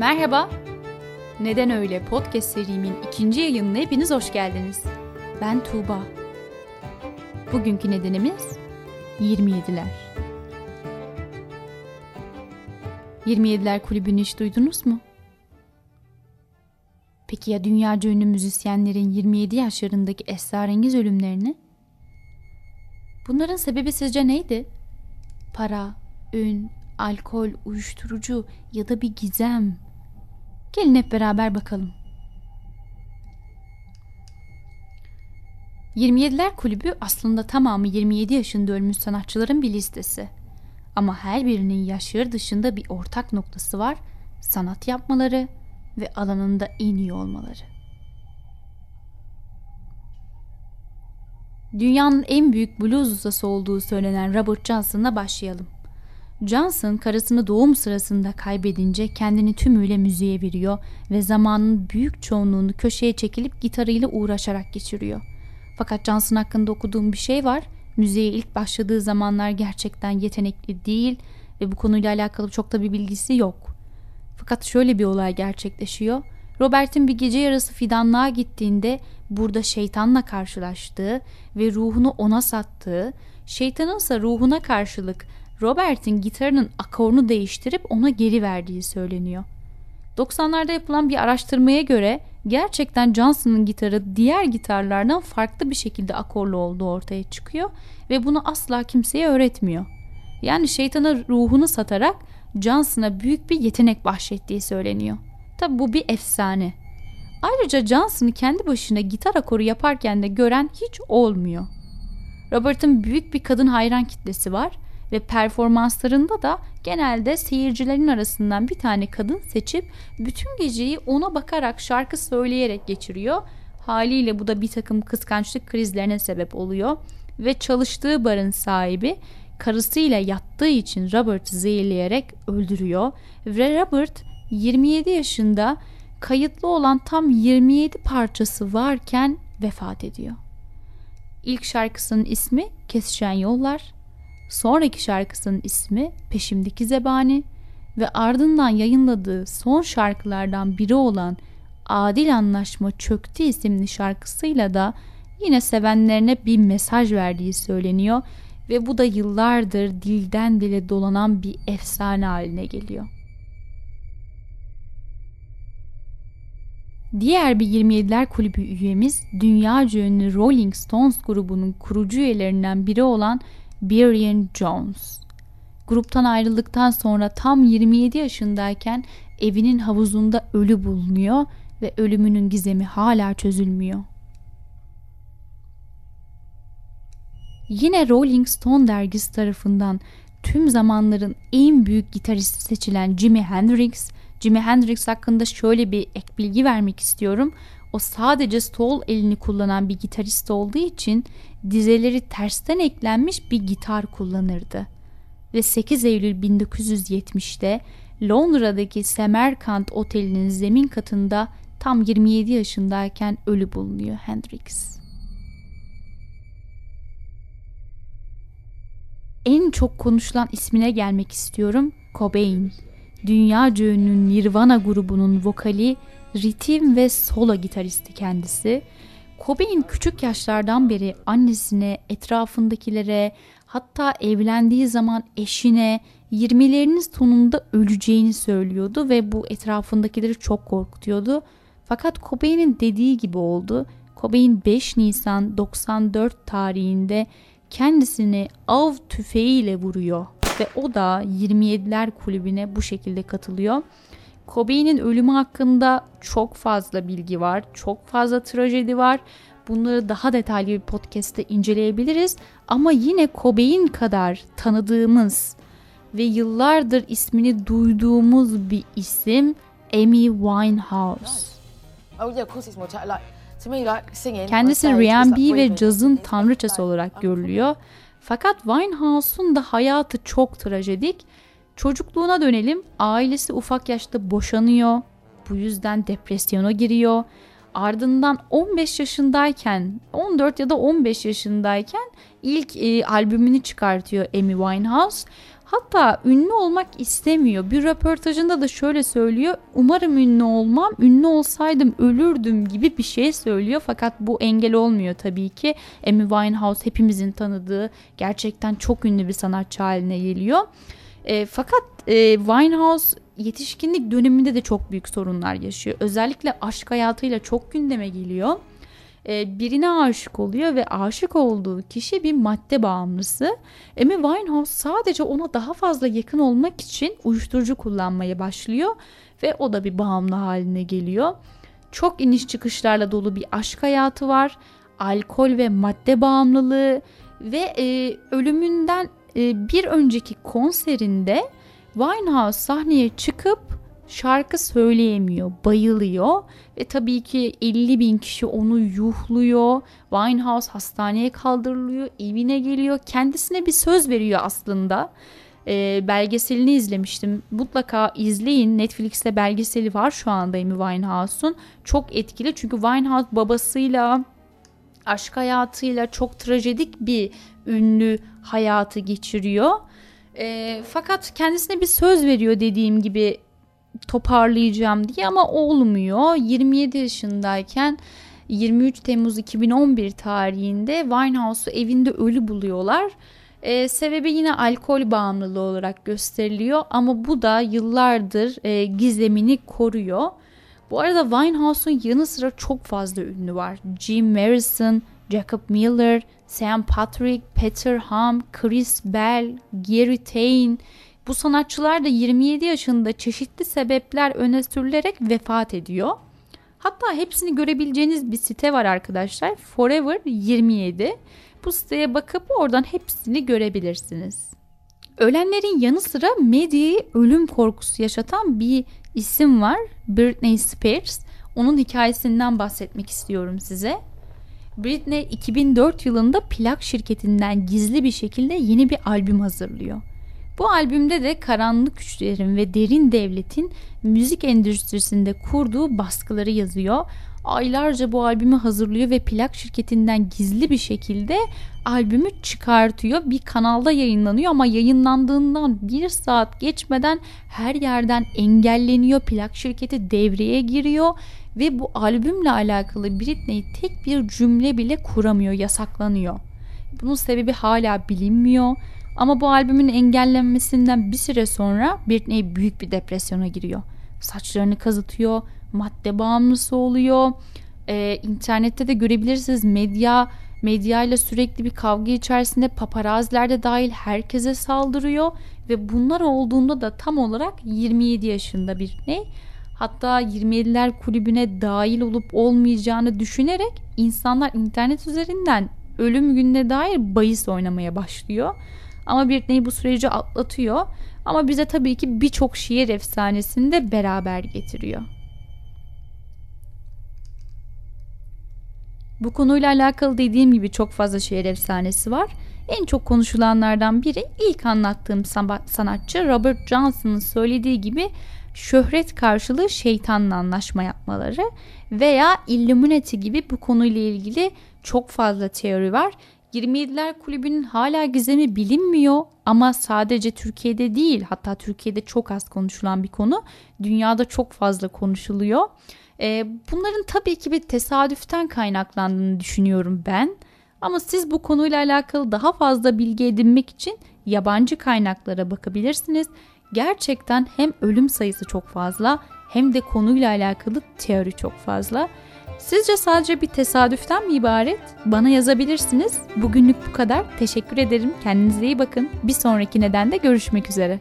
Merhaba. Neden Öyle podcast serimin ikinci yayınına hepiniz hoş geldiniz. Ben Tuğba. Bugünkü nedenimiz 27'ler. 27'ler kulübünü hiç duydunuz mu? Peki ya dünyaca ünlü müzisyenlerin 27 yaşlarındaki esrarengiz ölümlerini? Bunların sebebi sizce neydi? Para, ün, alkol, uyuşturucu ya da bir gizem. Gelin hep beraber bakalım. 27'ler kulübü aslında tamamı 27 yaşında ölmüş sanatçıların bir listesi. Ama her birinin yaşları dışında bir ortak noktası var. Sanat yapmaları ve alanında en iyi olmaları. Dünyanın en büyük blues ustası olduğu söylenen Robert Johnson'la başlayalım. Johnson karısını doğum sırasında kaybedince kendini tümüyle müziğe veriyor ve zamanın büyük çoğunluğunu köşeye çekilip gitarıyla uğraşarak geçiriyor. Fakat Johnson hakkında okuduğum bir şey var. Müziğe ilk başladığı zamanlar gerçekten yetenekli değil ve bu konuyla alakalı çok da bir bilgisi yok. Fakat şöyle bir olay gerçekleşiyor. Robert'in bir gece yarısı fidanlığa gittiğinde burada şeytanla karşılaştığı ve ruhunu ona sattığı, şeytanınsa ruhuna karşılık Robert'in gitarının akorunu değiştirip ona geri verdiği söyleniyor. 90'larda yapılan bir araştırmaya göre gerçekten Johnson'ın gitarı diğer gitarlardan farklı bir şekilde akorlu olduğu ortaya çıkıyor ve bunu asla kimseye öğretmiyor. Yani şeytana ruhunu satarak Johnson'a büyük bir yetenek bahşettiği söyleniyor. Tabi bu bir efsane. Ayrıca Johnson'ı kendi başına gitar akoru yaparken de gören hiç olmuyor. Robert'ın büyük bir kadın hayran kitlesi var ve performanslarında da genelde seyircilerin arasından bir tane kadın seçip bütün geceyi ona bakarak şarkı söyleyerek geçiriyor. Haliyle bu da bir takım kıskançlık krizlerine sebep oluyor ve çalıştığı barın sahibi karısıyla yattığı için Robert'ı zehirleyerek öldürüyor ve Robert 27 yaşında kayıtlı olan tam 27 parçası varken vefat ediyor. İlk şarkısının ismi Kesişen Yollar, sonraki şarkısının ismi Peşimdeki Zebani ve ardından yayınladığı son şarkılardan biri olan Adil Anlaşma Çöktü isimli şarkısıyla da yine sevenlerine bir mesaj verdiği söyleniyor ve bu da yıllardır dilden dile dolanan bir efsane haline geliyor. Diğer bir 27'ler kulübü üyemiz dünya ünlü Rolling Stones grubunun kurucu üyelerinden biri olan Brian Jones. Gruptan ayrıldıktan sonra tam 27 yaşındayken evinin havuzunda ölü bulunuyor ve ölümünün gizemi hala çözülmüyor. Yine Rolling Stone dergisi tarafından tüm zamanların en büyük gitaristi seçilen Jimi Hendrix, Jimi Hendrix hakkında şöyle bir ek bilgi vermek istiyorum. O sadece sol elini kullanan bir gitarist olduğu için dizeleri tersten eklenmiş bir gitar kullanırdı. Ve 8 Eylül 1970'te Londra'daki Semerkant Oteli'nin zemin katında tam 27 yaşındayken ölü bulunuyor Hendrix. En çok konuşulan ismine gelmek istiyorum. Cobain. Dünya ünlü Nirvana grubunun vokali, ritim ve solo gitaristi kendisi. Cobain küçük yaşlardan beri annesine, etrafındakilere, hatta evlendiği zaman eşine 20'lerinin sonunda öleceğini söylüyordu ve bu etrafındakileri çok korkutuyordu. Fakat Cobain'in dediği gibi oldu. Cobain 5 Nisan 94 tarihinde kendisini av tüfeğiyle vuruyor ve o da 27'ler kulübüne bu şekilde katılıyor. Cobain'in ölümü hakkında çok fazla bilgi var, çok fazla trajedi var. Bunları daha detaylı bir podcast'te inceleyebiliriz. Ama yine Cobain kadar tanıdığımız ve yıllardır ismini duyduğumuz bir isim Amy Winehouse. Oh Kendisi R&B ve cazın tanrıçası olarak görülüyor. Fakat Winehouse'un da hayatı çok trajedik. Çocukluğuna dönelim. Ailesi ufak yaşta boşanıyor. Bu yüzden depresyona giriyor. Ardından 15 yaşındayken 14 ya da 15 yaşındayken ilk e, albümünü çıkartıyor Amy Winehouse. Hatta ünlü olmak istemiyor. Bir röportajında da şöyle söylüyor. Umarım ünlü olmam. Ünlü olsaydım ölürdüm gibi bir şey söylüyor. Fakat bu engel olmuyor tabii ki. Amy Winehouse hepimizin tanıdığı gerçekten çok ünlü bir sanatçı haline geliyor. E, fakat e, Winehouse yetişkinlik döneminde de çok büyük sorunlar yaşıyor. Özellikle aşk hayatıyla çok gündeme geliyor. E, birine aşık oluyor ve aşık olduğu kişi bir madde bağımlısı. Amy Winehouse sadece ona daha fazla yakın olmak için uyuşturucu kullanmaya başlıyor ve o da bir bağımlı haline geliyor. Çok iniş çıkışlarla dolu bir aşk hayatı var. Alkol ve madde bağımlılığı ve e, ölümünden e, bir önceki konserinde Winehouse sahneye çıkıp şarkı söyleyemiyor, bayılıyor ve tabii ki 50 bin kişi onu yuhluyor. Winehouse hastaneye kaldırılıyor, evine geliyor. Kendisine bir söz veriyor aslında. E, belgeselini izlemiştim. Mutlaka izleyin. Netflix'te belgeseli var şu anda Amy Winehouse'un. Çok etkili çünkü Winehouse babasıyla aşk hayatıyla çok trajedik bir ünlü hayatı geçiriyor. E, fakat kendisine bir söz veriyor dediğim gibi toparlayacağım diye ama olmuyor. 27 yaşındayken 23 Temmuz 2011 tarihinde Winehouse'u evinde ölü buluyorlar. E, sebebi yine alkol bağımlılığı olarak gösteriliyor ama bu da yıllardır e, gizemini koruyor. Bu arada Winehouse'un yanı sıra çok fazla ünlü var. Jim Morrison, Jacob Miller, Sam Patrick, Peter Ham, Chris Bell, Gary Tain bu sanatçılar da 27 yaşında çeşitli sebepler öne sürülerek vefat ediyor. Hatta hepsini görebileceğiniz bir site var arkadaşlar. Forever 27. Bu siteye bakıp oradan hepsini görebilirsiniz. Ölenlerin yanı sıra medyayı ölüm korkusu yaşatan bir isim var. Britney Spears. Onun hikayesinden bahsetmek istiyorum size. Britney 2004 yılında plak şirketinden gizli bir şekilde yeni bir albüm hazırlıyor. Bu albümde de karanlık güçlerin ve derin devletin müzik endüstrisinde kurduğu baskıları yazıyor. Aylarca bu albümü hazırlıyor ve plak şirketinden gizli bir şekilde albümü çıkartıyor. Bir kanalda yayınlanıyor ama yayınlandığından bir saat geçmeden her yerden engelleniyor. Plak şirketi devreye giriyor ve bu albümle alakalı Britney tek bir cümle bile kuramıyor, yasaklanıyor. Bunun sebebi hala bilinmiyor. Ama bu albümün engellenmesinden bir süre sonra Britney büyük bir depresyona giriyor. Saçlarını kazıtıyor, madde bağımlısı oluyor. Ee, internette de görebilirsiniz medya medyayla sürekli bir kavga içerisinde paparaziler de dahil herkese saldırıyor ve bunlar olduğunda da tam olarak 27 yaşında Britney hatta 27'ler kulübüne dahil olup olmayacağını düşünerek insanlar internet üzerinden ölüm gününe dair bahis oynamaya başlıyor. Ama Britney bu süreci atlatıyor. Ama bize tabii ki birçok şiir efsanesini de beraber getiriyor. Bu konuyla alakalı dediğim gibi çok fazla şiir efsanesi var. En çok konuşulanlardan biri ilk anlattığım sanatçı Robert Johnson'ın söylediği gibi şöhret karşılığı şeytanla anlaşma yapmaları veya Illuminati gibi bu konuyla ilgili çok fazla teori var. 27'ler kulübünün hala gizemi bilinmiyor ama sadece Türkiye'de değil hatta Türkiye'de çok az konuşulan bir konu. Dünyada çok fazla konuşuluyor. Ee, bunların tabii ki bir tesadüften kaynaklandığını düşünüyorum ben. Ama siz bu konuyla alakalı daha fazla bilgi edinmek için yabancı kaynaklara bakabilirsiniz. Gerçekten hem ölüm sayısı çok fazla hem de konuyla alakalı teori çok fazla. Sizce sadece bir tesadüften mi ibaret? Bana yazabilirsiniz. Bugünlük bu kadar. Teşekkür ederim. Kendinize iyi bakın. Bir sonraki nedende görüşmek üzere.